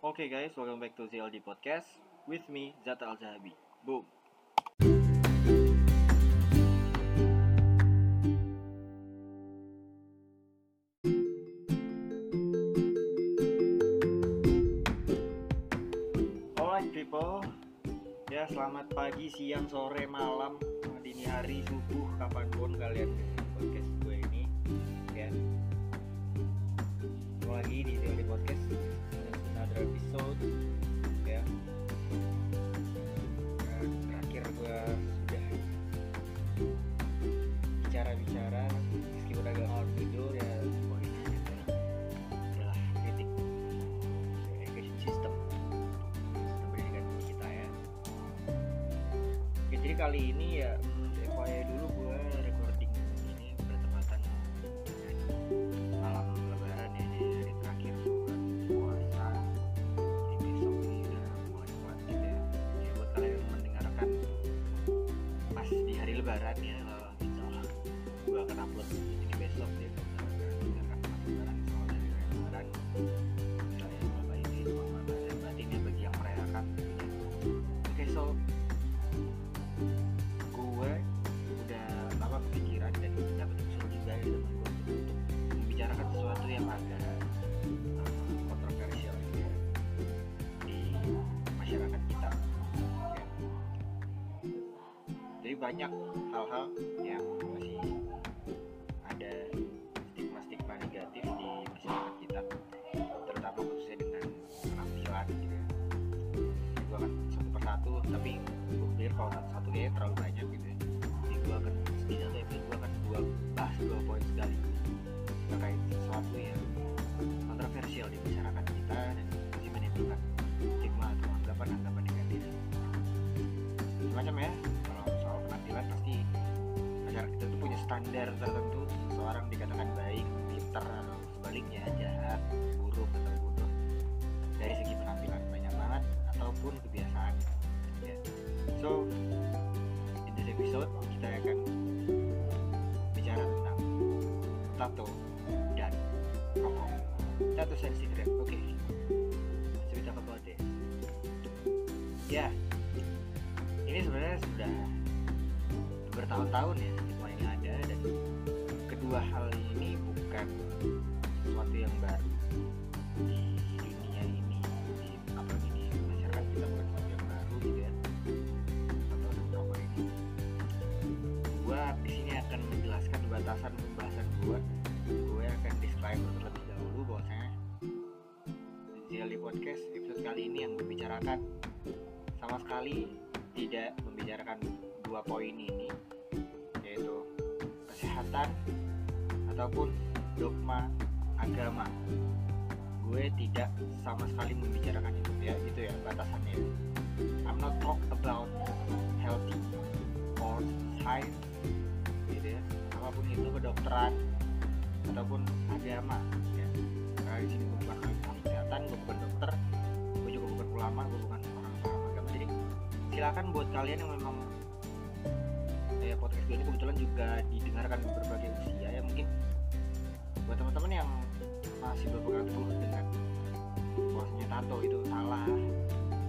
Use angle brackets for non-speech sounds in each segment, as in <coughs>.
Okay guys, welcome back to ZLD Podcast with me Zata Al Zahabi. Boom. Alright people, ya selamat pagi, siang, sore, malam, dini hari, subuh, kapan pun kalian podcast gue ini, ya. Lagi di ZLD Podcast another episode ya. Dan terakhir gue sudah bicara-bicara meskipun agak ngalor tidur ya poinnya adalah kritik education system sistem pendidikan kita ya. Jadi kali ini ya banyak and cigarette oke. Okay. so we talk about this ya. Ini sebenarnya sudah bertahun-tahun ya Podcast episode kali ini yang membicarakan sama sekali tidak membicarakan dua poin ini yaitu kesehatan ataupun dogma agama. Gue tidak sama sekali membicarakan itu ya. Itu ya batasannya. I'm not talk about healthy or science gitu ya. Apa pun itu kedokteran ataupun agama ya. Karena di sini bukan ahli kesehatan gue bukan dokter gue juga bukan ulama gue bukan orang paham agama jadi silakan buat kalian yang memang ya podcast gue ini kebetulan juga didengarkan di berbagai usia ya mungkin buat teman-teman yang masih berpegang teguh dengan bahwasanya tato itu salah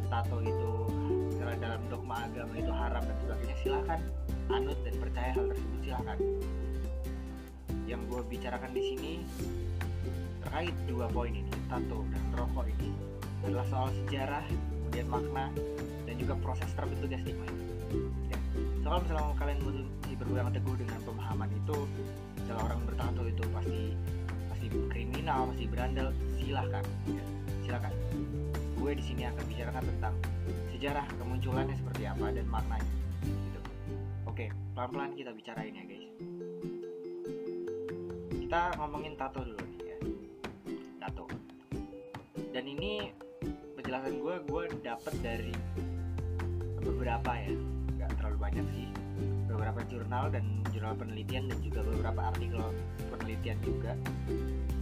tato itu misalnya dalam dogma agama itu haram dan sebagainya silakan anut dan percaya hal tersebut silakan. Yang gue bicarakan di sini terkait dua poin ini tato dan rokok ini adalah soal sejarah kemudian makna dan juga proses terbentuknya stigma itu ya. soal misalnya kalian masih berpegang teguh dengan pemahaman itu misalnya orang bertato itu pasti pasti kriminal pasti berandal silahkan ya. silahkan gue di sini akan bicarakan tentang sejarah kemunculannya seperti apa dan maknanya gitu. oke pelan-pelan kita bicarain ya guys kita ngomongin tato dulu dan ini penjelasan gue gue dapet dari beberapa ya nggak terlalu banyak sih. Beberapa jurnal dan jurnal penelitian dan juga beberapa artikel penelitian juga.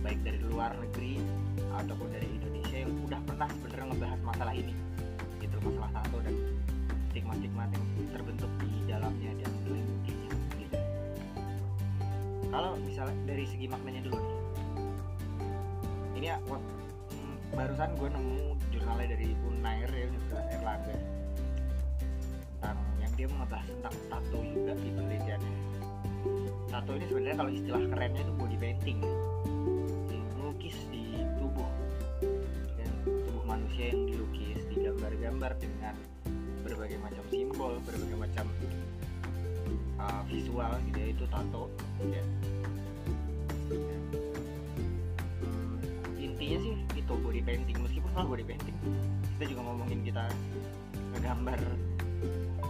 Baik dari luar negeri ataupun dari Indonesia yang udah pernah sebenarnya ngebahas masalah ini. Gitu masalah tato dan stigma-stigma yang terbentuk di dalamnya dan menyelidiknya gitu kalau misalnya dari segi maknanya dulu nih. Ini ya barusan gue nemu jurnalnya dari Unair ya Universitas Erlangga. Tentang yang dia ngebahas tentang tato juga di penelitiannya tato ini sebenarnya kalau istilah kerennya itu body painting. Melukis di tubuh. Dan tubuh manusia yang dilukis digambar-gambar dengan berbagai macam simbol berbagai macam uh, visual gitu ya itu tato ya. Body painting meskipun kalau body painting kita juga ngomongin kita ngegambar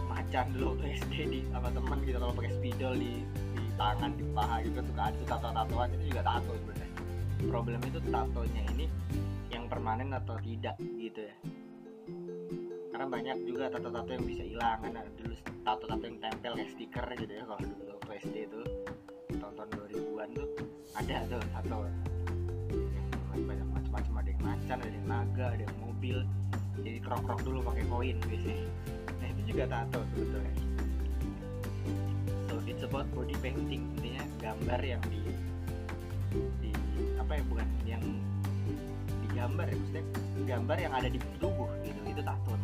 macan dulu <laughs> SD di sama teman gitu. Kalau pakai spidol di di tangan di paha gitu kan suka ada tuh tato-tatoan. Itu juga tato sebenarnya. Problem itu tatonya ini yang permanen atau tidak gitu ya. Karena banyak juga tato-tato yang bisa hilang. Kan ada dulu tato-tato yang tempel kayak stiker gitu ya. Kalau dulu waktu SD itu tahun-tahun 2000-an tuh ada tuh tato. Yang banyak macan ada yang naga ada yang mobil. Jadi krok-krok dulu pakai koin biasanya. Nah itu juga tato sebetulnya. So it's about body painting. Intinya gambar yang di di apa ya bukan yang digambar ya. Maksudnya gambar yang ada di tubuh gitu. Itu tato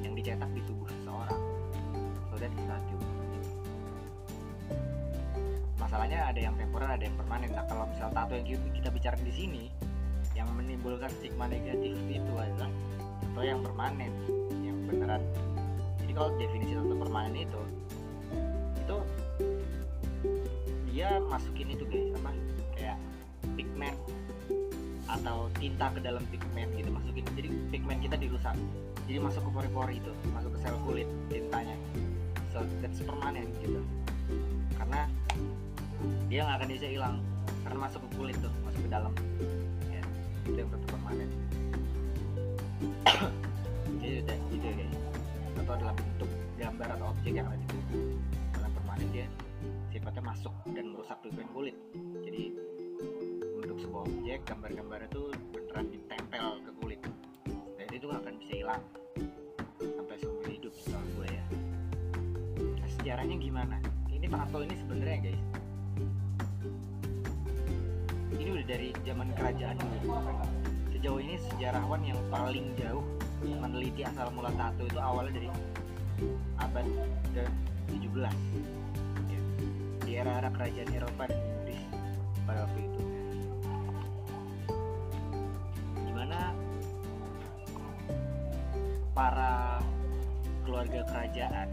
yang dicetak di tubuh seseorang. So that's tattoo masalahnya ada yang temporer ada yang permanen. Nah kalau misal tato yang kita bicara di sini yang menimbulkan stigma negatif itu adalah tato yang permanen yang beneran. Jadi kalau definisi tato permanen itu itu dia masukin itu guys apa kayak pigmen atau tinta ke dalam pigmen gitu masukin. Jadi pigmen kita dirusak jadi masuk ke pori-pori itu masuk ke sel kulit tintanya. So that's permanen gitu. Karena dia nggak akan bisa hilang karena masuk ke kulit tuh masuk ke dalam itu yang tetap permanen. <coughs> Jadi udah gitu ya guys atau adalah bentuk gambar atau objek yang ada di tubuh karena permanen dia sifatnya masuk dan merusak pigmen kulit. Jadi untuk sebuah objek gambar-gambar itu beneran ditempel ke kulit. Dan itu nggak akan bisa hilang. Sampai seumur hidup setahu gue ya. Nah, sejarahnya gimana? Ini tato ini sebenarnya guys ini udah dari zaman kerajaan dulu sejauh ini sejarawan yang paling jauh meneliti asal mula tato itu awalnya dari abad ke 17 ya. di era-era kerajaan Eropa dan Inggris pada waktu itu di mana para keluarga kerajaan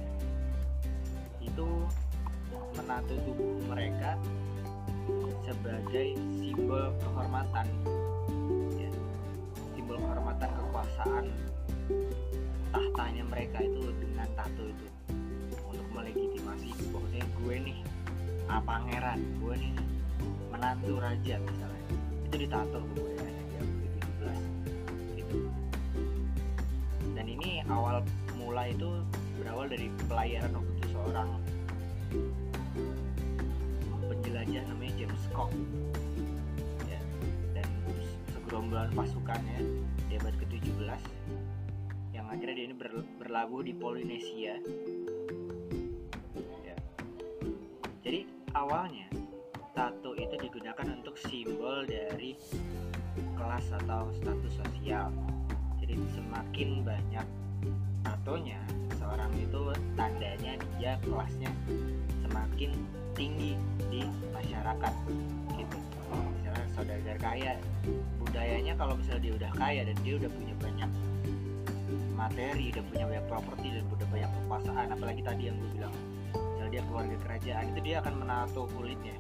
itu menato tubuh mereka sebagai simbol kehormatan. Ya. simbol kehormatan kekuasaan tahtanya mereka itu dengan tato itu untuk melegitimasi. Bahwasanya gue nih ah, pangeran gue nih menantu raja misalnya. Itu ditato ke gue ya di abad ke-17 gitu. Dan ini awal mula itu berawal dari pelayaran waktu itu seorang penjelajah namanya James Cook. Ya, dan segerombolan pasukannya di abad ke-17 yang akhirnya dia ini ber- berlabuh di Polinesia. Ya. jadi awalnya tato itu digunakan untuk simbol dari kelas atau status sosial. Jadi semakin banyak tatonya seorang itu tandanya dia kelasnya semakin tinggi di masyarakat gitu misalnya saudagar kaya budayanya kalau misalnya dia udah kaya dan dia udah punya banyak materi udah punya banyak properti dan udah banyak kekuasaan apalagi tadi yang gue bilang misalnya dia keluarga kerajaan itu dia akan menato kulitnya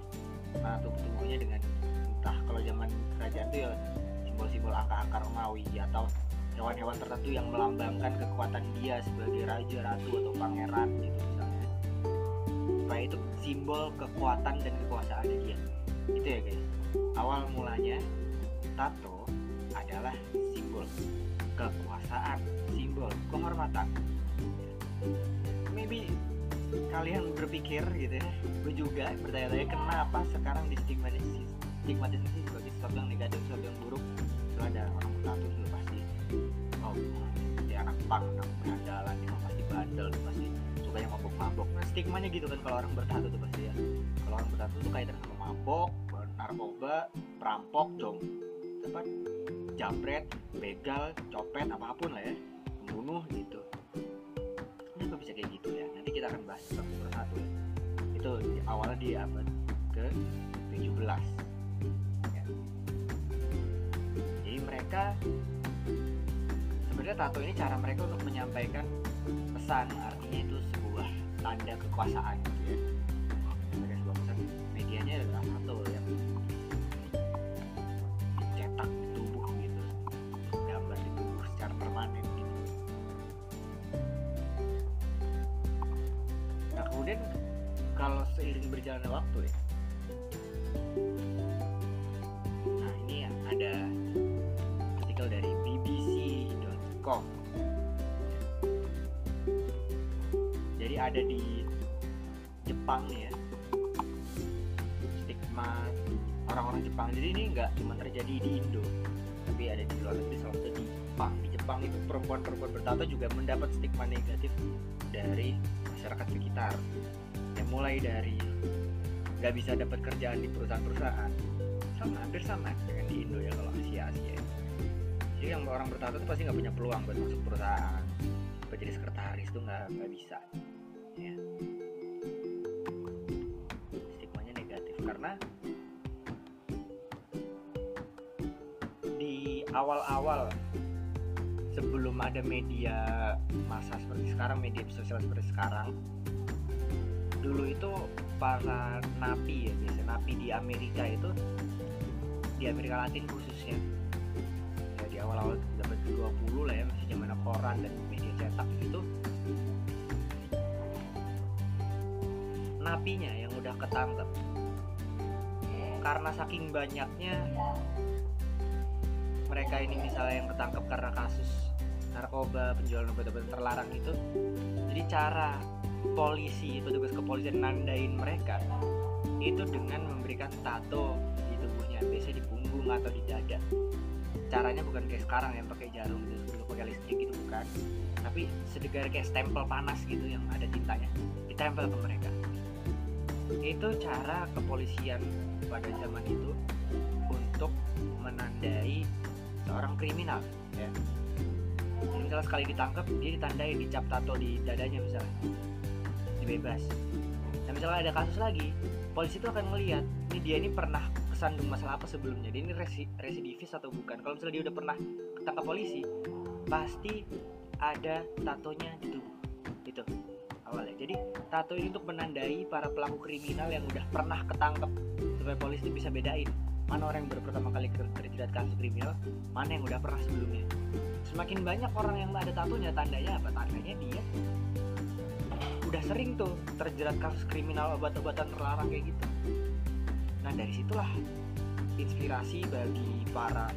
menato tubuhnya dengan entah kalau zaman kerajaan itu ya simbol-simbol angka-angka Romawi atau hewan-hewan tertentu yang melambangkan kekuatan dia sebagai raja, ratu atau pangeran gitu. Supaya itu simbol kekuatan dan kekuasaannya dia. Itu ya guys. Awal mulanya tato adalah simbol kekuasaan, simbol kehormatan. Maybe kalian berpikir gitu ya, gue juga bertanya-tanya kenapa sekarang di stigmatisasi, sebagai sesuatu yang negatif, sesuatu yang buruk. Itu ada orang bertato juga pasti oh dia anak pang anak berandalan dia pasti bandel dia pasti yang mabok-mabok. Nah stigmanya gitu kan kalau orang bertato tuh pasti ya. Kalau orang bertato tuh kaitan sama mabok narkoba perampok jom apa jambret begal copet apa pun lah ya pembunuh gitu. Kenapa bisa kayak gitu ya? Nanti kita akan bahas satu persatu. Ya itu awalnya di abad ke 17 ya. jadi mereka sebenarnya tato ini cara mereka untuk menyampaikan pesan. Artinya itu tanda kekuasaan. Gitu ya pesan medianya adalah tato yang dicetak di tubuh gitu. Gambar di tubuh secara permanen gitu. Nah kemudian kalau seiring berjalannya waktu ya nah ini ada artikel dari bbc.com jadi ada di Jepang nih ya. Stigma orang-orang Jepang. Jadi ini nggak cuma terjadi di Indo tapi ada di luar negeri salah di Jepang. Di Jepang itu perempuan-perempuan bertato juga mendapat stigma negatif dari masyarakat sekitar. Yang mulai dari nggak bisa dapat kerjaan di perusahaan-perusahaan. Sama hampir sama dengan di Indo ya kalau Asia Asia jadi yang orang bertato itu pasti nggak punya peluang buat masuk perusahaan. Buat jadi sekretaris tuh nggak nggak bisa ya. Stigmanya negatif karena di awal-awal sebelum ada media masa seperti sekarang media sosial seperti sekarang dulu itu para napi ya biasa napi di Amerika itu di Amerika Latin khususnya. Ya di awal-awal dapat 20 lah ya masih zaman koran dan media cetak itu napinya yang udah ketangkep. Karena saking banyaknya mereka ini misalnya yang ketangkep karena kasus narkoba penjualan obat-obatan terlarang itu. Jadi cara polisi petugas kepolisian nandain mereka itu dengan memberikan tato di tubuhnya biasanya di punggung atau di dada. Caranya bukan kayak sekarang yang pakai jarum gitu dulu pakai listrik gitu bukan. Tapi sedegar kayak stempel panas gitu yang ada tintanya ditempel ke mereka itu cara kepolisian pada zaman itu untuk menandai seorang kriminal ya. Jadi misalnya sekali ditangkap dia ditandai dicap tato di dadanya misalnya. Dibebas. Nah misalnya ada kasus lagi polisi itu akan melihat ini dia ini pernah kesandung masalah apa sebelumnya? Dia ini resi, residivis atau bukan? Kalau misalnya dia udah pernah ketangkap polisi pasti ada tatonya di tubuh jadi tato ini untuk menandai para pelaku kriminal yang udah pernah ketangkep supaya polisi bisa bedain mana orang yang baru pertama kali terjerat kasus kriminal mana yang udah pernah sebelumnya. Semakin banyak orang yang ada tatonya tandanya apa? Tandanya dia udah sering tuh terjerat kasus kriminal obat-obatan terlarang kayak gitu. Nah dari situlah inspirasi bagi para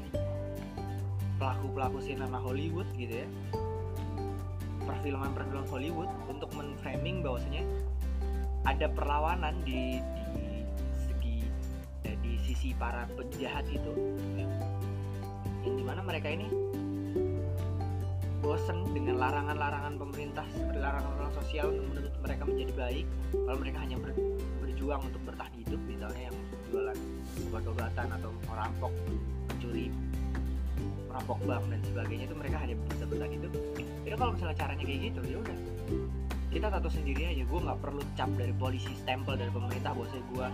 pelaku-pelaku sinema Hollywood gitu ya perfilman perfilman Hollywood untuk menframing bahwasanya ada perlawanan di di segi ya, di sisi para penjahat itu ya. yang di mana mereka ini bosen dengan larangan-larangan pemerintah seperti larangan-larangan sosial untuk menuntut mereka menjadi baik kalau mereka hanya ber, berjuang untuk bertahan hidup misalnya yang jualan obat-obatan atau merampok mencuri merampok bank dan sebagainya itu mereka hanya bisa bertahan hidup jadi kalau misalnya caranya kayak gitu ya udah. Kita tato sendiri aja. Gue nggak perlu cap dari polisi stempel dari pemerintah bahwa gue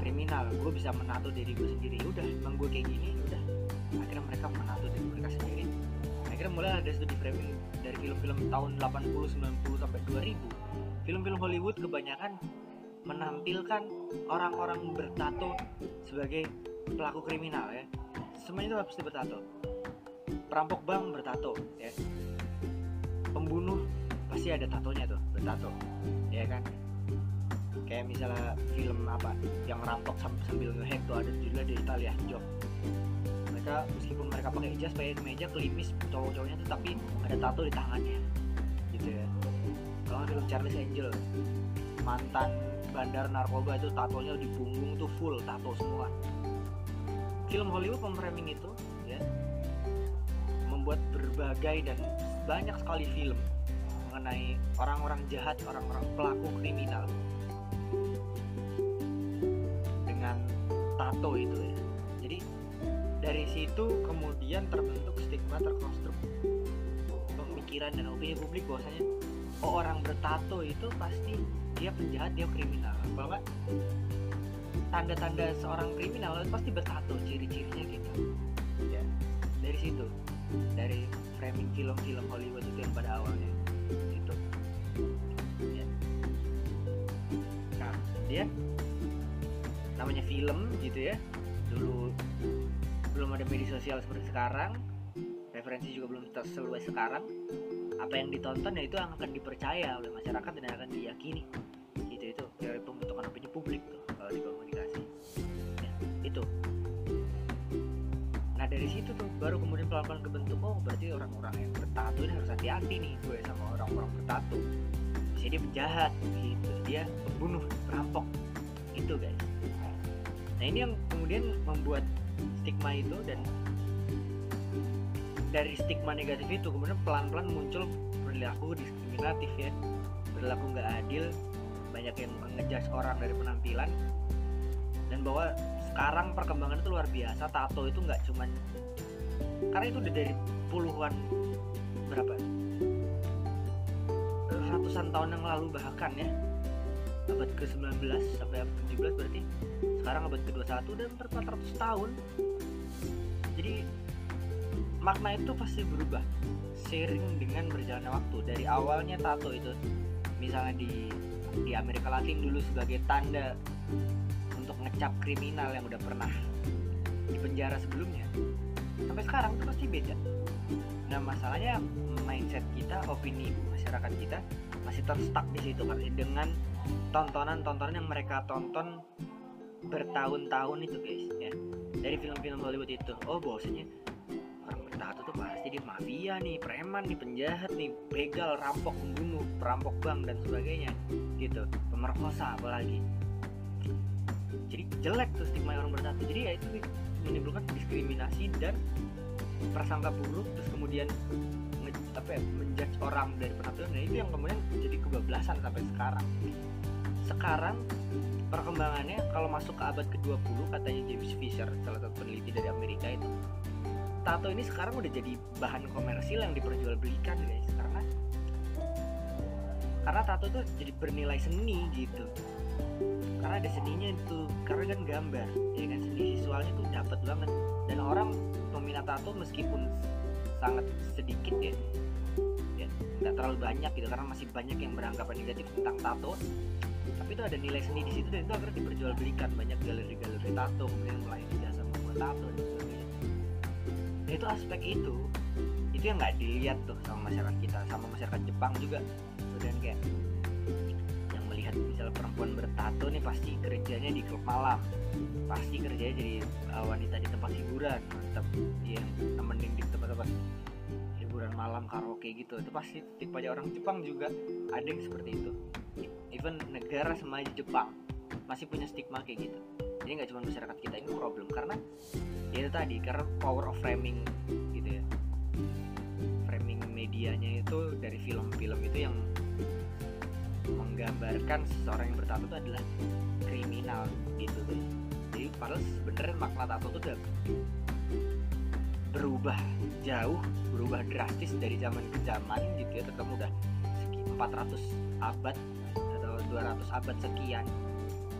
kriminal. Gue bisa menato diri gue sendiri. Ya udah emang gue kayak gini ya udah. Akhirnya mereka menato diri mereka sendiri. Akhirnya mulai ada studi framing dari film-film tahun 80 90 sampai 2000 film-film Hollywood kebanyakan menampilkan orang-orang bertato sebagai pelaku kriminal ya semuanya itu pasti bertato perampok bank bertato ya. Pembunuh pasti ada tatonya tuh bertato ya kan? Kayak misalnya film apa yang rampok sambil ngehack tuh ada judulnya di Italia Job mereka meskipun mereka pakai jas pakai meja kelimis cowok-cowoknya tuh tapi ada tato di tangannya gitu ya. Kalau film Charles Angel mantan bandar narkoba itu tatonya di punggung tuh full tato semua film Hollywood memframing itu ya membuat berbagai dan banyak sekali film mengenai orang-orang jahat, orang-orang pelaku kriminal. Dengan tato itu ya. Jadi dari situ kemudian terbentuk stigma terkonstruk pemikiran dan opini publik bahwasanya oh orang bertato itu pasti dia penjahat dia kriminal. Kalau tanda-tanda seorang kriminal itu pasti bertato ciri-cirinya gitu. Ya dari situ. Dari framing film-film Hollywood itu yang pada awalnya. Itu ya. nah dia namanya film gitu ya. Dulu belum ada media sosial seperti sekarang. Referensi juga belum seluas sekarang. Apa yang ditonton ya itu yang akan dipercaya oleh masyarakat dan akan diyakini. Gitu itu. Dari pembentukan opini publik dari situ tuh baru kemudian pelan-pelan kebentuk oh berarti orang-orang yang bertato ini harus hati-hati nih gue sama orang-orang bertato bisa dia penjahat gitu. Dia pembunuh perampok. Itu guys. Nah ini yang kemudian membuat stigma itu dan dari stigma negatif itu kemudian pelan-pelan muncul perilaku diskriminatif ya. Perilaku nggak adil banyak yang mengejudge orang dari penampilan dan bahwa sekarang perkembangan itu luar biasa. Tato itu nggak cuman karena itu udah dari puluhan berapa? Ratusan tahun yang lalu bahkan ya. Abad ke-19 sampai abad ke-17 berarti. Sekarang abad ke-21 dan 400 tahun. Jadi makna itu pasti berubah sering dengan berjalannya waktu. Dari awalnya tato itu misalnya di di Amerika Latin dulu sebagai tanda ngecap kriminal yang udah pernah di penjara sebelumnya. Sampai sekarang itu pasti beda. Nah masalahnya mindset kita opini masyarakat kita masih terstuck di situ kan dengan tontonan-tontonan yang mereka tonton bertahun-tahun itu guys ya. Dari film-film Hollywood itu. Oh bahwasanya orang bertato tuh pasti dia mafia nih preman nih penjahat nih begal rampok pembunuh perampok bank dan sebagainya gitu. Pemerkosa apalagi jadi jelek tuh stigma orang bertato jadi ya itu menimbulkan diskriminasi dan prasangka buruk terus kemudian apa ya, menjudge orang dari penampilan. Dan itu yang kemudian jadi kebablasan sampai sekarang. Sekarang perkembangannya kalau masuk ke abad ke-20 katanya James Fisher salah satu peneliti dari Amerika itu tato ini sekarang udah jadi bahan komersil yang diperjualbelikan guys. Karena karena tato tuh jadi bernilai seni gitu karena ada seninya itu karena kan gambar ya kan seni visualnya tuh dapat banget. Dan orang peminat tato meskipun sangat sedikit ya ya nggak terlalu banyak gitu karena masih banyak yang beranggapan negatif tentang tato. Tapi itu ada nilai seni di situ dan itu akhirnya diperjualbelikan banyak galeri-galeri tato kemudian melayani jasa membuat tato dan sebagainya. Nah itu aspek itu itu yang nggak dilihat tuh sama masyarakat kita sama masyarakat Jepang juga. Dan kayak perempuan bertato nih pasti kerjanya di klub malam. Pasti kerjanya jadi uh, wanita di tempat hiburan mantap yang nemenin di tempat-tempat hiburan malam karaoke gitu. Itu pasti tipe aja orang Jepang juga. Ada yang seperti itu. Even negara semaju Jepang masih punya stigma kayak gitu. Jadi nggak cuma masyarakat kita ini problem karena ya itu tadi karena power of framing gitu ya. Framing medianya itu dari film-film itu yang menggambarkan seseorang yang bertato itu adalah kriminal gitu. Tuh jadi padahal sebenarnya makna tato itu udah berubah jauh berubah drastis dari zaman ke zaman gitu ya. Tetap udah 400 abad atau 200 abad sekian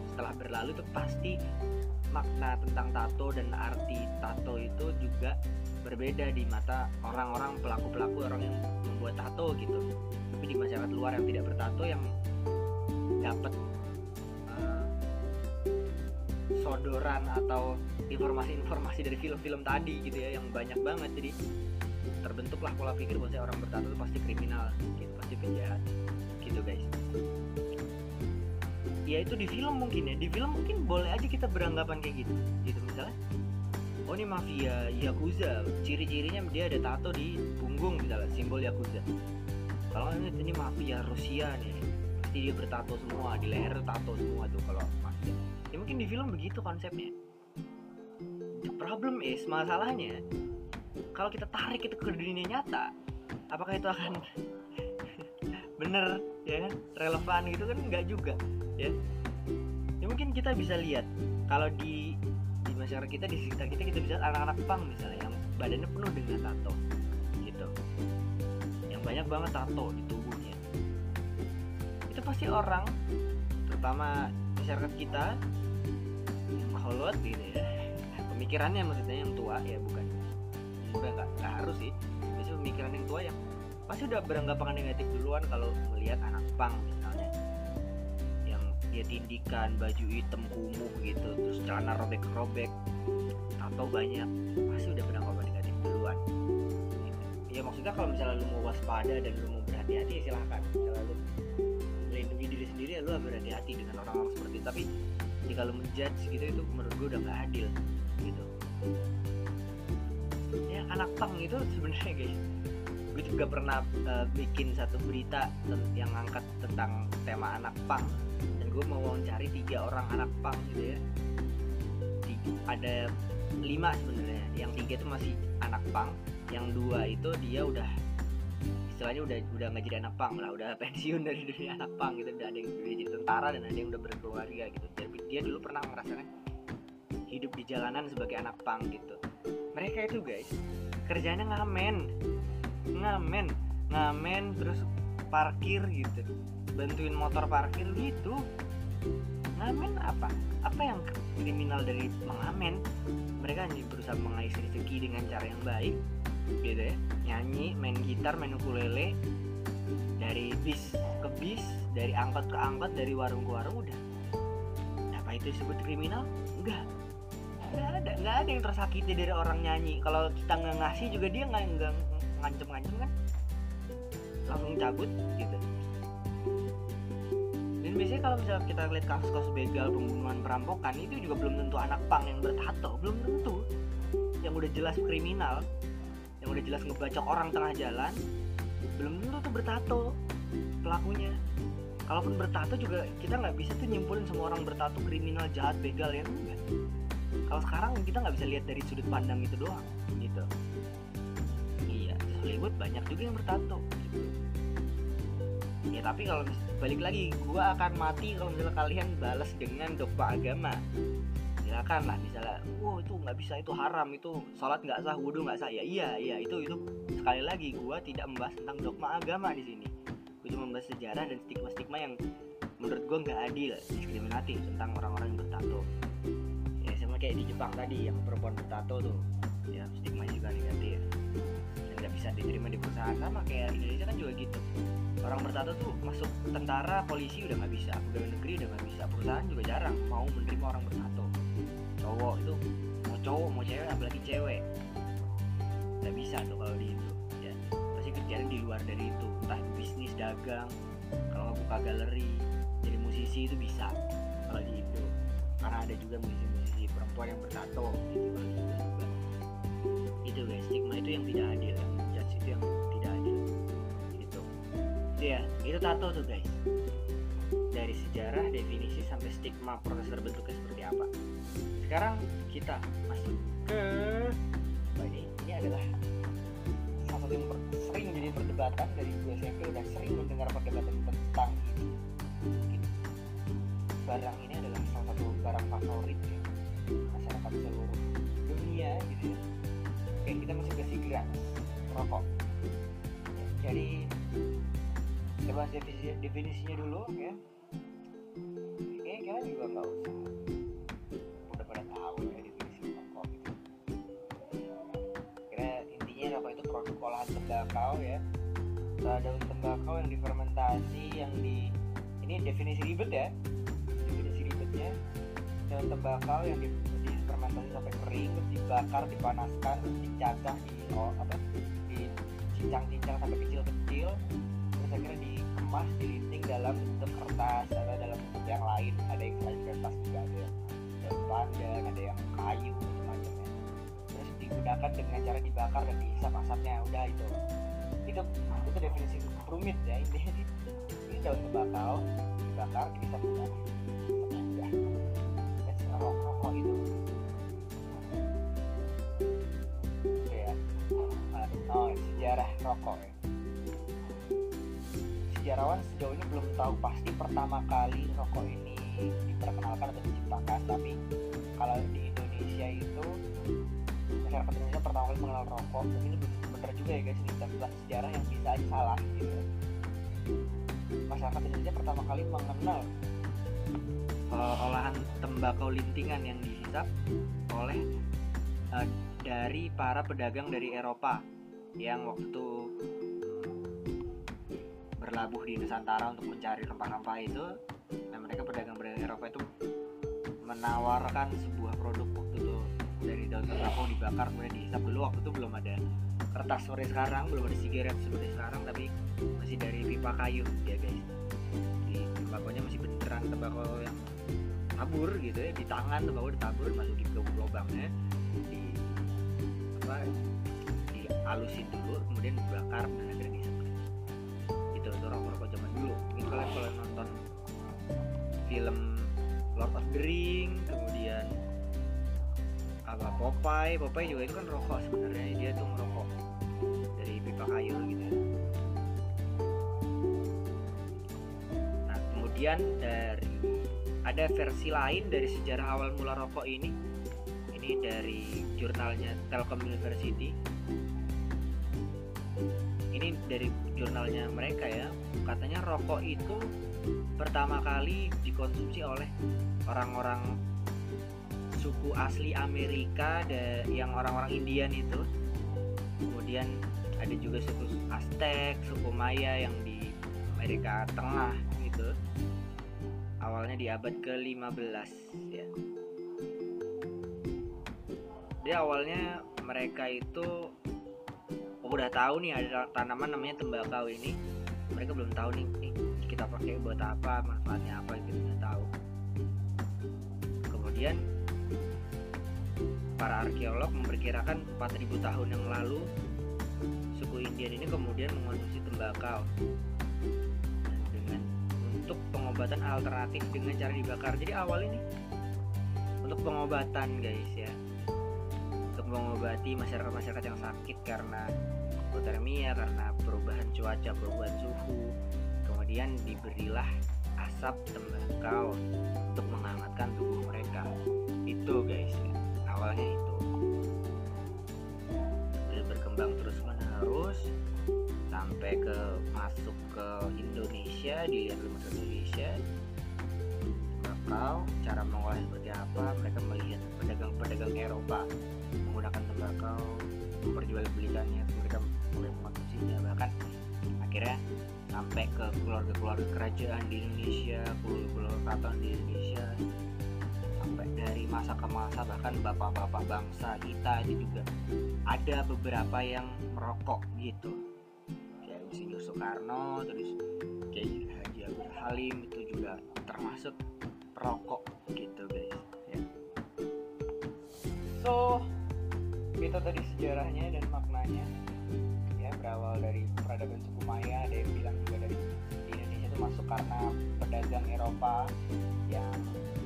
setelah berlalu itu pasti makna tentang tato dan arti tato itu juga berbeda di mata orang-orang pelaku-pelaku orang yang membuat tato gitu. Tapi di masyarakat luar yang tidak bertato yang dapat uh, sodoran atau informasi-informasi dari film-film tadi gitu ya yang banyak banget. Jadi terbentuklah pola pikir bahwa orang bertato itu pasti kriminal gitu pasti penjahat gitu guys. Ya itu di film mungkin ya. Di film mungkin boleh aja kita beranggapan kayak gitu gitu misalnya. Oh ini mafia yakuza. Ciri-cirinya dia ada tato di punggung misalnya simbol yakuza. Kalau ini, ini mafia Rusia nih pasti dia bertato semua di leher tato semua tuh kalau mafia ya mungkin di film begitu konsepnya. The problem is masalahnya kalau kita tarik itu ke dunia nyata apakah itu akan <laughs> bener ya kan? Relevan gitu kan nggak juga ya. Ya mungkin kita bisa lihat kalau di di masyarakat kita di sekitar kita kita bisa anak-anak pang misalnya yang badannya penuh dengan tato gitu. Yang banyak banget tato di tubuhnya itu pasti orang. Terutama masyarakat kita yang kolot gitu ya. Pemikirannya maksudnya yang tua ya bukan muda nggak nggak harus sih. Biasanya pemikiran yang tua yang pasti udah beranggapan negatif duluan kalau melihat anak pang misalnya. Yang dia tindikan baju hitam kumuh gitu terus celana robek-robek atau banyak pasti udah beranggapan negatif duluan. Ya maksudnya kalau misalnya lu mau waspada dan lu mau berhati-hati silahkan. Misalnya lu diri sendiri ya lu berhati-hati dengan orang-orang seperti itu. Tapi jika lu menjudge gitu itu menurut gue udah nggak adil gitu. Ya anak pang itu sebenarnya guys. Gue juga pernah uh, bikin satu berita yang ngangkat tentang tema anak pang. Dan gue mau wawancari tiga orang anak pang gitu ya. Tiga, ada lima sebenarnya. Yang tiga itu masih anak pang. Yang dua itu dia udah istilahnya udah udah nggak jadi anak pang lah udah <laughs> pensiun dari dunia anak pang gitu udah ada yang udah jadi tentara dan ada yang udah berkeluarga gitu. Jadi dia dulu pernah merasakan hidup di jalanan sebagai anak pang gitu. Mereka itu guys kerjanya ngamen ngamen ngamen terus parkir gitu. Bantuin motor parkir gitu. Ngamen apa? Apa yang kriminal dari mengamen? Mereka hanya berusaha mengais rezeki dengan cara yang baik gitu ya. Nyanyi main gitar main ukulele. Dari bis ke bis dari angkot ke angkot dari warung ke warung udah. Apa itu disebut kriminal? Enggak. Nggak ada nggak ada yang tersakiti dari orang nyanyi. Kalau kita nggak ngasih juga dia nggak nggak ngancem-ngancem kan. Langsung cabut gitu. Dan biasanya kalau misalnya kita lihat kasus-kasus begal pembunuhan perampokan itu juga belum tentu anak pang yang bertato. Belum tentu. Yang udah jelas kriminal yang udah jelas ngebacok orang tengah jalan belum tentu tuh bertato pelakunya. Kalaupun bertato juga kita nggak bisa tuh nyimpulin semua orang bertato kriminal jahat begal ya. Enggak kalau sekarang kita nggak bisa lihat dari sudut pandang itu doang gitu. Iya Hollywood banyak juga yang bertato gitu. Ya tapi kalau balik lagi gua akan mati kalau misalnya kalian balas dengan dogma agama silakan lah misalnya wow itu nggak bisa itu haram itu sholat nggak sah wudhu nggak sah. Ya iya iya itu itu sekali lagi gua tidak membahas tentang dogma agama di sini. Gue cuma membahas sejarah dan stigma stigma yang menurut gua nggak adil diskriminatif tentang orang-orang yang bertato. Ya sama kayak di Jepang tadi yang perempuan bertato tuh ya stigma juga negatif. Dan nggak bisa diterima di perusahaan sama kayak Indonesia kan juga gitu. Orang bertato tuh masuk tentara polisi udah nggak bisa pegawai negeri udah nggak bisa perusahaan juga jarang mau menerima orang bertato cowok itu mau cowok mau cewek apalagi cewek. Nggak bisa tuh kalau di itu ya. Pasti kerjaan di luar dari itu. Entah bisnis dagang kalau buka galeri jadi musisi itu bisa kalau di itu karena ada juga musisi-musisi perempuan yang bertato gitu itu itu guys stigma itu yang tidak adil judge itu yang tidak adil. Gitu. Itu ya itu tato tuh guys dari sejarah definisi sampai stigma proses terbentuknya seperti apa. Sekarang kita masuk ke ini ini adalah salah satu yang sering jadi perdebatan dari gue SMP udah sering mendengar perdebatan tentang ini. Gitu. barang ini adalah salah satu barang favorit ya masyarakat seluruh dunia gitu ya. Oke kita masuk ke cigarettes rokok. Jadi kita bahas definisi, definisinya dulu ya juga nggak usah udah pada tahu ya definisi rokok gitu. Kira intinya rokok itu produk olahan tembakau ya? Daun tembakau yang difermentasi yang di ini definisi ribet ya? Definisi ribetnya. Daun tembakau yang di, difermentasi sampai kering terus dibakar dipanaskan terus dicacah di oh, apa? Di cincang-cincang sampai kecil-kecil. Terus akhirnya dikemas dilinting dalam bentuk kertas atau dalam yang lain ada yang selain kertas juga ada yang daun pandan ada yang kayu macam-macamnya terus digunakan dengan cara dibakar dan dihisap asapnya. Udah itu. Itu itu definisi rumit ya intinya ini daun tembakau dibakar dihisap udah That's rokok rokok itu. Ya. Oh sejarah rokok ya sejarawan sejauh ini belum tahu pasti pertama kali rokok ini diperkenalkan atau diciptakan tapi kalau di Indonesia itu masyarakat Indonesia pertama kali mengenal rokok ini bener juga ya guys ini kita sejarah yang bisa aja salah gitu masyarakat Indonesia pertama kali mengenal uh, olahan tembakau lintingan yang dihisap oleh uh, dari para pedagang dari Eropa yang waktu berlabuh di Nusantara untuk mencari rempah-rempah itu dan mereka pedagang-pedagang Eropa itu menawarkan sebuah produk waktu itu dari daun tembakau dibakar kemudian dihisap. Dulu waktu itu belum ada kertas seperti sekarang belum ada sigaret seperti sekarang tapi masih dari pipa kayu ya guys. Di tembakonya masih beneran tembakau yang tabur gitu ya di tangan tembakau ditabur masukin ke lubangnya di apa dihalusin dulu kemudian dibakar dan akhirnya dihisap itu itu rokok rokok zaman dulu. Mungkin kalian kalau nonton film Lord of the Ring kemudian apa Popeye. Popeye juga itu kan rokok sebenarnya. Dia tuh merokok dari pipa kayu gitu ya. nah kemudian dari ada versi lain dari sejarah awal mula rokok ini. Ini dari jurnalnya Telkom University dari jurnalnya mereka ya katanya rokok itu pertama kali dikonsumsi oleh orang-orang suku asli Amerika yang orang-orang Indian itu. Kemudian ada juga suku Aztec, suku Maya yang di Amerika Tengah gitu. Awalnya di abad ke-15 ya. Jadi awalnya mereka itu udah tahu nih ada tanaman namanya tembakau ini. Mereka belum tahu nih, nih kita pakai buat apa manfaatnya apa gitu nggak tahu. Kemudian para arkeolog memperkirakan 4000 tahun yang lalu suku Indian ini kemudian mengonsumsi tembakau. Dengan untuk pengobatan alternatif dengan cara dibakar. Jadi awal ini untuk pengobatan guys ya mengobati masyarakat-masyarakat yang sakit karena hipotermia karena perubahan cuaca perubahan suhu. Kemudian diberilah asap tembakau untuk menghangatkan tubuh mereka. Itu guys ya. awalnya itu. Dan berkembang terus menerus sampai ke masuk ke Indonesia dilihat rumah Indonesia. Tembakau cara mengolahnya seperti apa? Mereka melihat pedagang-pedagang Eropa menggunakan tembakau memperjualbelikannya mereka mulai mengkonsumsinya bahkan akhirnya sampai ke keluarga-keluarga kerajaan di Indonesia keluarga-keluarga keraton di Indonesia sampai dari masa ke masa bahkan bapak-bapak bangsa kita itu juga ada beberapa yang merokok gitu kayak Insinyur Soekarno terus kayak Haji Abdul Halim itu juga termasuk perokok gitu. So itu tadi sejarahnya dan maknanya ya berawal dari peradaban suku Maya ada yang bilang juga dari di Indonesia itu masuk karena pedagang Eropa yang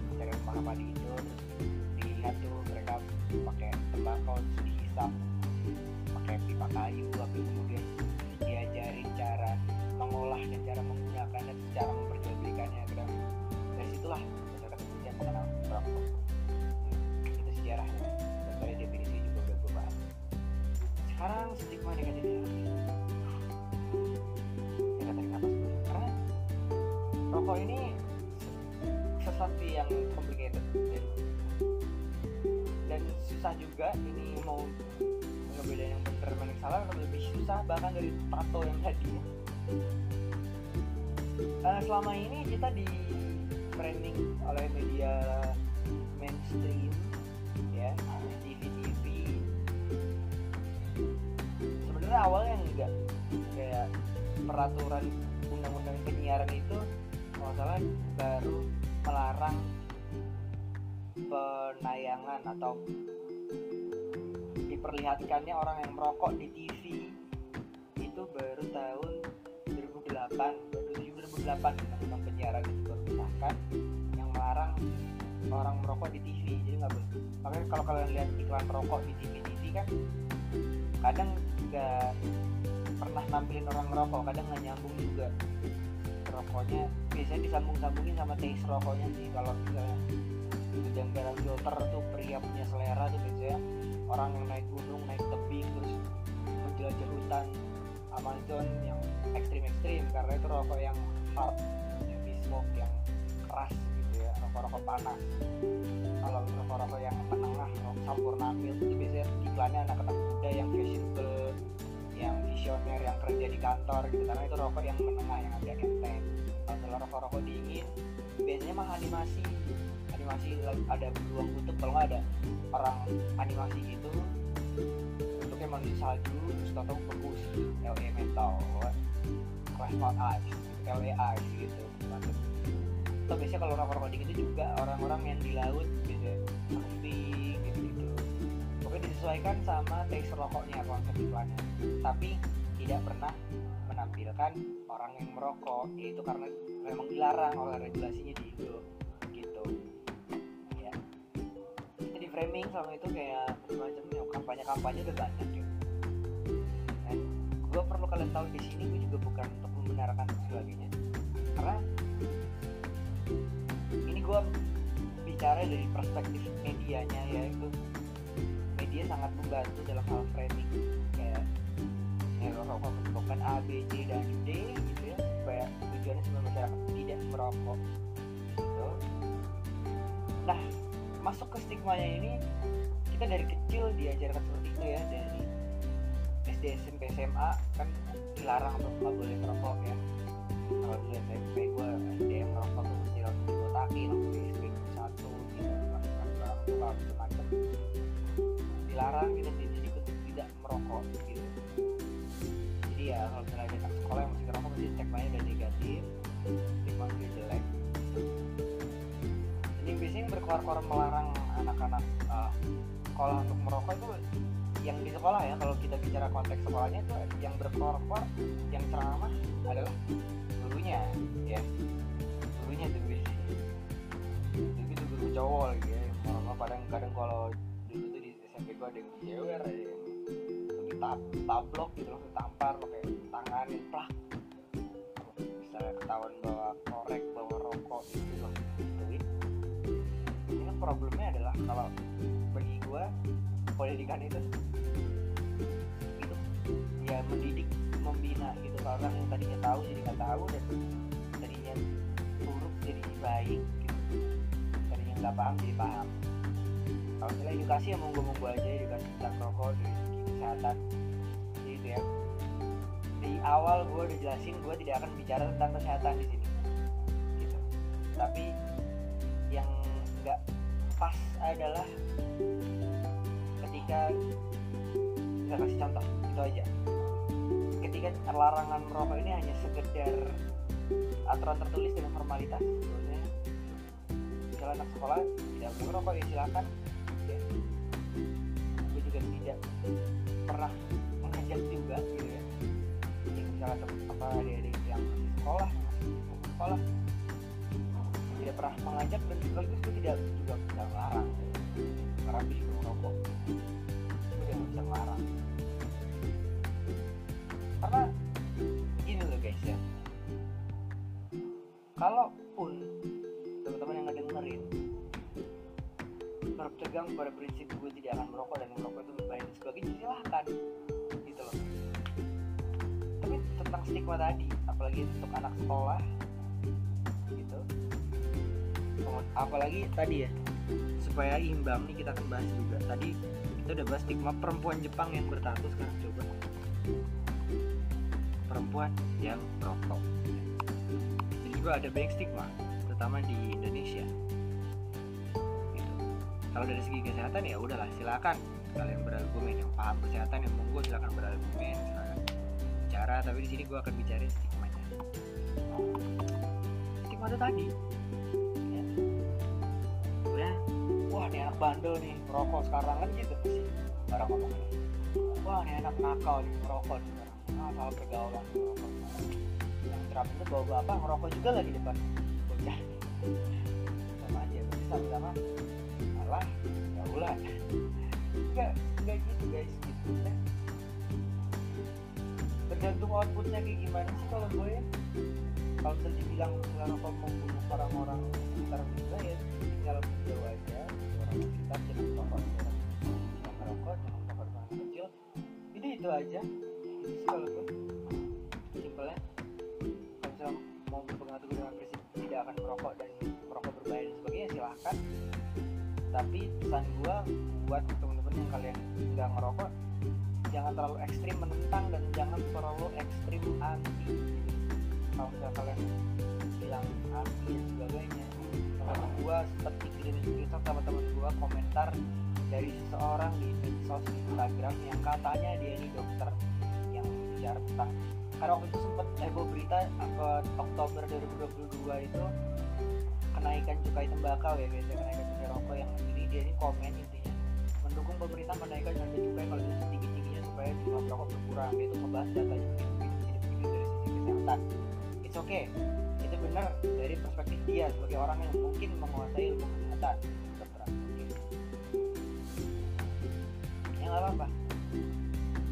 mencari rumah padi itu. Terus dilihat tuh mereka pakai tembakau dihisap pakai pipa kayu tapi kemudian sesuatu yang complicated. Dan, dan susah juga ini mau ngebedain yang benar dan yang salah lebih susah bahkan dari tato yang tadi. Uh, selama ini kita di branding oleh media mainstream ya TV TV sebenarnya awalnya enggak. Kayak peraturan undang-undang penyiaran itu kalau salah baru melarang penayangan atau diperlihatkannya orang yang merokok di TV itu baru tahun 2008 baru 2008 undang-undang penyiaran itu baru disahkan yang melarang orang merokok di TV jadi nggak boleh. Makanya kalau kalian lihat iklan rokok di TV TV kan kadang nggak pernah nampilin orang merokok kadang nggak nyambung juga rokoknya biasanya disambung-sambungin sama taste rokoknya sih. Kalau misalnya janggaran filter tuh pria punya selera tuh biasanya orang yang naik gunung naik tebing terus menjelajah hutan. Amazon yang ekstrim-ekstrim karena itu rokok yang hard yang smoke yang keras gitu ya. Rokok-rokok panas. Kalau rokok-rokok yang menengah rokok sampurnamil itu biasanya iklannya anak-anak muda yang fashionable yang visioner yang kerja di kantor gitu. Karena itu rokok yang menengah yang agak enteng kalau rokok-rokok dingin biasanya mah animasi. Animasi ada beruang kutub kalau nggak ada orang animasi gitu. Bentuknya manusia salju terus tau bagus LA mental crash out ice LA ice gitu. Atau biasanya kalau rokok-rokok dingin itu juga orang-orang yang di laut gitu disesuaikan sama taste rokoknya konsep iklannya tapi tidak pernah menampilkan orang yang merokok yaitu karena memang dilarang oleh regulasinya di Indo gitu. Ya jadi framing sama itu kayak semacam ya, kampanye-kampanye udah banyak ya. Dan gue perlu kalian tahu di sini gue juga bukan untuk membenarkan sebagainya. Karena ini gue bicara dari perspektif medianya ya itu media sangat membantu dalam hal framing. Kayak ya rokok bukan A, B, C, dan D gitu ya. Supaya tujuannya supaya masyarakat tidak merokok. Gitu. Nah masuk ke stigmanya ini kita dari kecil diajarkan seperti itu ya dari SD, SMP, SMA kan dilarang untuk nggak boleh merokok ya. Kalau dulu SMP gue SD yang merokok tuh mesti langsung dibotakin langsung di SD satu gitu. Tua macam-macam dilarang gitu jadi untuk tidak merokok gitu. Jadi ya kalau misalnya ada anak sekolah yang masih ngerokok mesti cek mainnya udah negatif udah jelek. Jadi biasanya berkeluar-keluar melarang anak-anak uh, sekolah untuk merokok itu yang di sekolah ya. Kalau kita bicara konteks sekolahnya itu yang berkeluar-keluar yang ceramah adalah gurunya ya. Gurunya tuh biasanya. Itu guru cowok gitu ya merokok. Kadang kadang kalau SMP gua ada yang jewer ada yang tab tablok gitu loh tampar pakai tangan plak. Bisa ketahuan bawa korek bawa rokok gitu loh. Gituin ini kan problemnya adalah kalau bagi gua pendidikan itu itu ya mendidik membina gitu. Orang yang tadinya tahu jadi nggak tahu dan tadinya buruk jadi baik gitu. Tadinya nggak paham jadi paham kalau misalnya edukasi ya monggo monggo aja edukasi tentang rokok dari segi kesehatan. Gitu ya. Di awal gue udah jelasin gue tidak akan bicara tentang kesehatan di sini. Gitu. Tapi yang nggak pas adalah ketika saya kasih contoh itu aja. Ketika larangan merokok ini hanya sekedar aturan tertulis dengan formalitas. Misalnya anak sekolah tidak boleh merokok ya silakan. Juga tidak pernah mengajak juga gitu ya. Jadi misalnya apa adik-adik yang sekolah yang sekolah tidak pernah mengajak dan sekaligus gue tidak juga bisa melarang karena bisa merokok gue tidak bisa melarang karena gini loh guys ya. Kalaupun teman-teman yang ngedengerin berpegang pada prinsip gue akan merokok dan merokok itu berbahaya dan sebagainya silahkan. Gitu loh. Tapi tentang stigma tadi apalagi untuk anak sekolah gitu. Apalagi tadi ya supaya imbang nih kita akan bahas juga. Tadi kita udah bahas stigma perempuan Jepang yang bertato sekarang coba. Perempuan yang merokok. Dan juga ada banyak stigma terutama di Indonesia. Kalau dari segi kesehatan ya udahlah silakan. Kalian berargumen yang paham kesehatan yang monggo silakan berargumen. Silakan bicara tapi di sini gue akan bicara stigmanya. Stigma itu tadi. Ya. wah ini anak bandel nih merokok sekarang. Kan gitu sih orang ngomongnya wah ini anak nakal nih merokok nih sekarang. Ah pergaulan merokok yang terapin itu bawa bapak ngerokok juga lagi depan. Bocah. Sama aja tapi sama-sama ulah enggak enggak gitu guys. Gitu ya. tergantung outputnya kayak gimana sih kalau gue ya. Kalau misalnya dibilang rokok membunuh orang-orang sekitar kita ya tinggal menjauh aja. Orang sekitar jangan merokok jangan merokok jangan merokok dengan kecil. Itu itu aja. Itu sih kalau tuh simpelnya kalau mau berpegang teguh dengan prinsip tidak akan merokok tapi pesan gua buat temen-temen yang kalian nggak ngerokok jangan terlalu ekstrim menentang dan jangan terlalu ekstrim anti. Kalau misalnya kalian bilang anti dan sebagainya teman gua seperti tidak cerita sama teman gua komentar dari seseorang di medsos Instagram yang katanya dia ini dokter yang bicara tentang karena waktu itu sempat heboh berita apa Oktober 2022 itu kenaikan cukai tembakau ya biasanya kenaikan cukai yang jadi dia ini komen intinya. Mendukung pemerintah menaikkan harga cukai kalau itu tinggi tingginya supaya jumlah rokok berkurang itu ngebahas datanya begini begini begini dari sisi kesehatan. It's okay. Itu benar dari perspektif dia sebagai orang yang mungkin menguasai ilmu kesehatan. Kedokteran mungkin ya nggak apa-apa.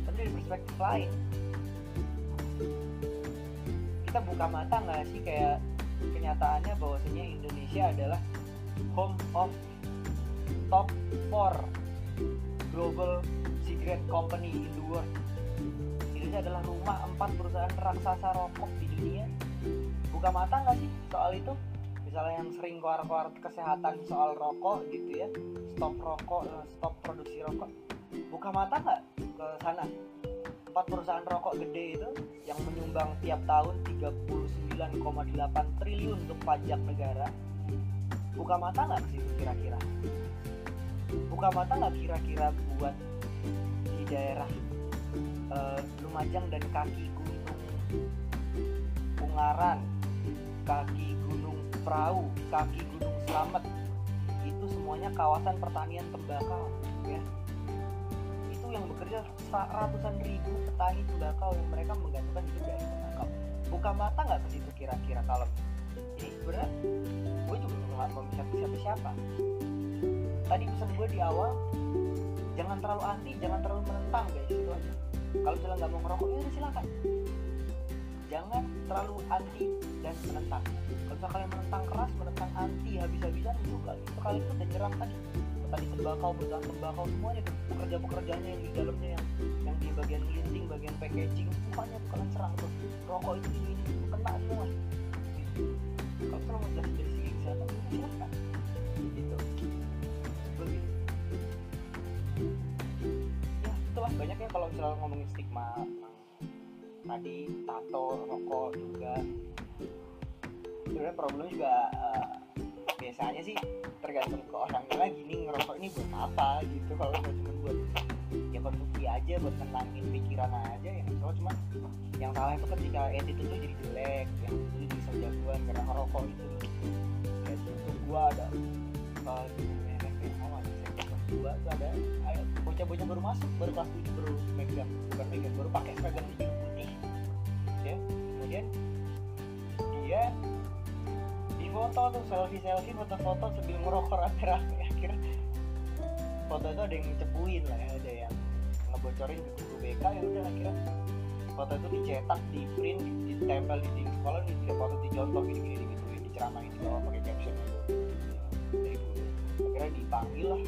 Tapi dari perspektif lain kita buka mata nggak sih kayak kenyataannya bahwasanya Indonesia adalah home of top 4 global cigarette company in the world. Indonesia adalah rumah empat perusahaan raksasa rokok di dunia. Buka mata nggak sih soal itu? Misalnya yang sering keluar-keluar kesehatan soal rokok gitu ya, stop rokok, eh, stop produksi rokok. Buka mata nggak ke sana? Empat perusahaan rokok gede itu yang menyumbang tiap tahun 39,8 triliun untuk pajak negara. Buka mata nggak situ kira-kira? Buka mata nggak kira-kira buat di daerah eh, Lumajang dan kaki gunung Ungaran, kaki gunung Perahu, kaki gunung Slamet itu semuanya kawasan pertanian tembakau ya. Itu yang bekerja sa- ratusan ribu petani tembakau yang mereka menggantungkan hidup dari tembakau. Buka mata nggak ke situ kira-kira kalau ini? Sebenarnya gue juga nggak mau siapa siapa tadi pesan gue di awal jangan terlalu anti jangan terlalu menentang guys itu aja. Kalau misalnya nggak mau ngerokok ya silakan. Jangan terlalu anti dan menentang. Kalau misalnya kalian menentang keras menentang anti habis-habisan itu kali itu kalian tuh udah nyerang tadi tadi tembakau perusahaan tembakau semuanya tuh pekerja pekerjanya yang di dalamnya yang yang di bagian linting bagian packaging semuanya kalian serang tuh. Rokok itu ini ini itu kena semua. Gitu. kalau misalnya mau jelasin ya kalau misalnya ngomongin stigma tadi tato rokok juga sebenarnya problemnya juga eh, biasanya sih tergantung ke orangnya lagi nih ngerokok ini buat apa? gitu. Kalau cuma buat ya konsumsi aja buat tenangin pikiran aja yang soal cuma yang salah itu ketika attitude itu jadi jelek yang itu bisa jagoan karena ngerokok itu. Kayak untuk gua ada uh, di oh ada SMP kelas dua tuh ada bocah-bocah baru masuk baru kelas tujuh baru megang bukan megang baru pakai seragam biru putih. Ya kemudian dia di foto tuh selfie selfie foto foto sambil ngerokok rame-rame. <laughs> Akhirnya foto itu ada yang cepuin lah ya ada yang ngebocorin ke guru BK ya udah akhirnya foto itu dicetak di print ditempel di dinding sekolah di foto dicontoh gini gini digituin diceramain di bawah pakai caption gitu guru akhirnya dipanggil lah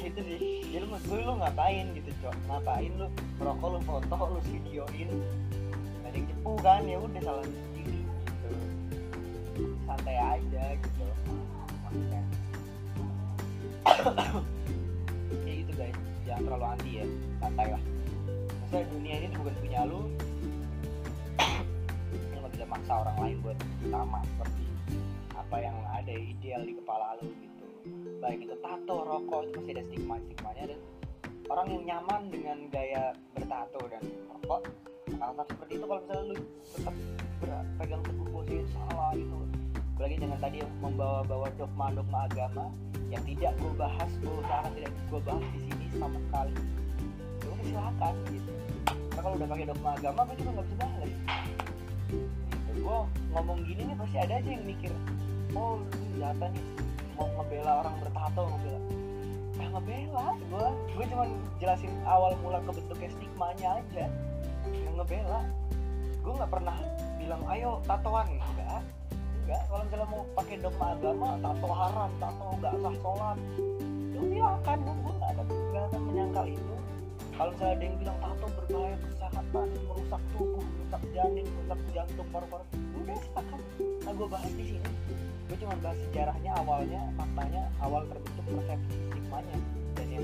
itu sih. Jadi menurut gue lu ngapain gitu cok? Ngapain lu merokok lu foto lu videoin? Ada yang cepu kan? Ya udah salah lu sendiri gitu. Santai aja gitu. Maksudnya <coughs> ya gitu guys. Jangan terlalu anti ya. Santai lah. Maksudnya dunia ini bukan punya lu. <coughs> Lu nggak bisa maksa orang lain buat sama seperti apa yang ada ideal di kepala lu gitu baik itu tato rokok itu masih ada stigma stigmanya. Dan orang yang nyaman dengan gaya bertato dan rokok hal-hal seperti itu. Kalau misalnya lu tetap berpegang teguh itu salah itu apalagi dengan tadi yang membawa-bawa dogma-dogma agama yang tidak gue bahas gue usahakan tidak gue bahas di sini sama sekali. Ya udah silakan gitu. Karena kalau udah pakai dogma agama gue juga nggak bisa bahas gitu. gue ngomong gini nih pasti ada aja yang mikir oh lu jatah nih mau ngebela orang bertato ngebela. Ya ngebela gue gue cuma jelasin awal mula kebentuknya stigmanya aja. Yang ngebela. Gue nggak pernah bilang ayo tatoan. Enggak enggak kalau misalnya mau pakai dogma agama tato haram tato nggak sah sholat. Ya silakan gue gue nggak ada nggak akan menyangkal itu. Kalau misalnya ada yang bilang tato berbahaya kesehatan merusak tubuh merusak janin merusak jantung paru-paru. Udah silakan nah gue bahas di sini gue cuma bahas sejarahnya awalnya faktanya awal terbentuk persepsi stigmanya dan yang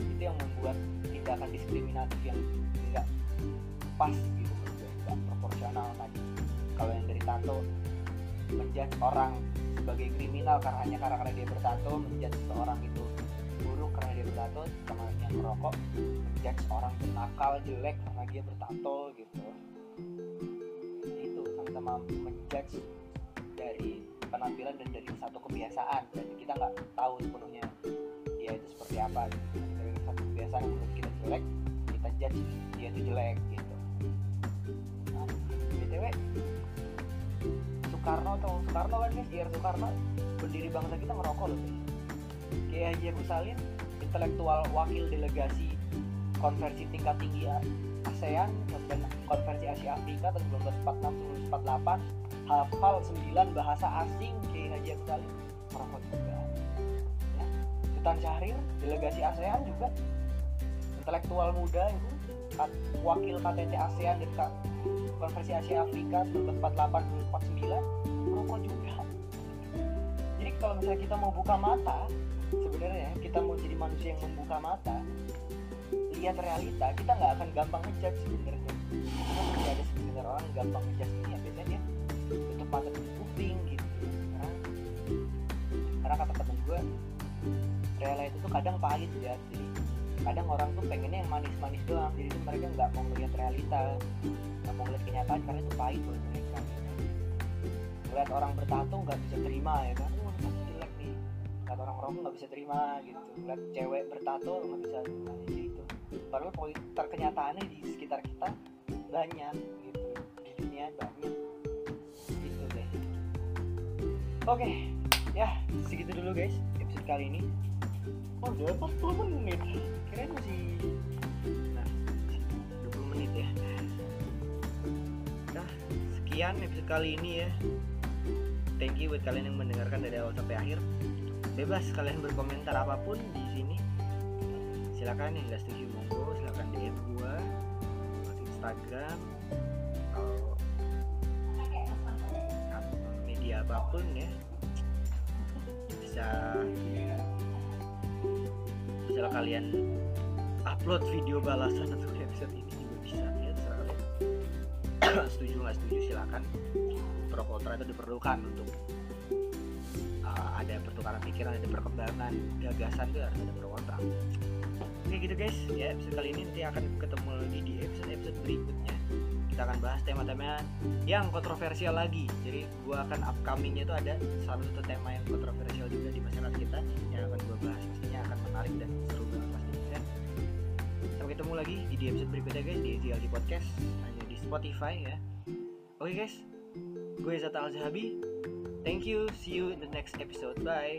itu yang membuat tindakan diskriminatif yang enggak pas gitu enggak proporsional tadi. Kalau yang dari tato menjudge orang sebagai kriminal karena hanya karena, karena dia bertato menjudge seseorang itu buruk karena dia bertato sama yang merokok menjudge orang nakal jelek karena dia bertato gitu. Itu sama-sama menjudge dari penampilan dan dari satu kebiasaan. Dan kita nggak tahu sepenuhnya dia itu seperti apa gitu. dari satu kebiasaan menurut kita jelek kita judge dia itu jelek gitu. Nah, btw Soekarno atau Soekarno kan guys Ir Soekarno pendiri bangsa kita ngerokok loh guys Haji Agus Salim intelektual wakil delegasi konversi tingkat tinggi ASEAN dan konversi Asia Afrika tahun 1946 1948 hafal 9 bahasa asing Kiai Haji Salim merokok juga. Ya. Sultan Syahrir delegasi ASEAN juga. Intelektual muda itu wakil KTT ASEAN dan konversi Asia Afrika 1948 1949 merokok juga. Jadi kalau misalnya kita mau buka mata sebenarnya kita mau jadi manusia yang membuka mata lihat realita kita nggak akan gampang ngejudge sebenarnya. Masih ada sebenarnya orang gampang ngejudge ini ya tutup kuping gitu. Karena karena kata temen gue realita itu tuh kadang pahit ya jadi kadang orang tuh pengennya yang manis-manis doang jadi tuh mereka nggak mau melihat realita nggak mau melihat kenyataan karena itu pahit buat mereka. Melihat orang bertato nggak bisa terima ya kan? Tato jelek nih. Orang rokok nggak bisa terima gitu. Lihat cewek bertato nggak bisa terima jadi itu. Padahal poin terkenyataannya di sekitar kita banyak gitu di dunia banyak oke ya segitu dulu guys episode kali ini. Oh udah 40 menit. Kirain masih nah 20 menit ya. Nah sekian episode kali ini ya. Thank you buat kalian yang mendengarkan dari awal sampai akhir. Bebas kalian berkomentar apa pun di sini. Silakan yang nggak setuju monggo. Silakan DM gua Instagram apa pun ya. Bisa misalnya kalian upload video balasan untuk episode ini juga bisa ya terserah kalian <coughs> setuju nggak setuju silakan. Pro kontra itu diperlukan untuk uh, ada pertukaran pikiran ada perkembangan gagasan itu harus ada pro kontra. Oke gitu guys. Ya episode kali ini nanti akan ketemu lagi di episode episode berikutnya kita akan bahas tema-tema yang kontroversial lagi. Jadi gua akan upcomingnya itu ada salah satu tema yang kontroversial juga di masyarakat kita yang akan gua bahas. Pastinya akan menarik dan seru banget pastinya ya. sampai ketemu lagi di, episode berikutnya guys di GLG Podcast. Hanya di Spotify ya. Oke guys. Gue Zata Al thank you. See you in the next episode. Bye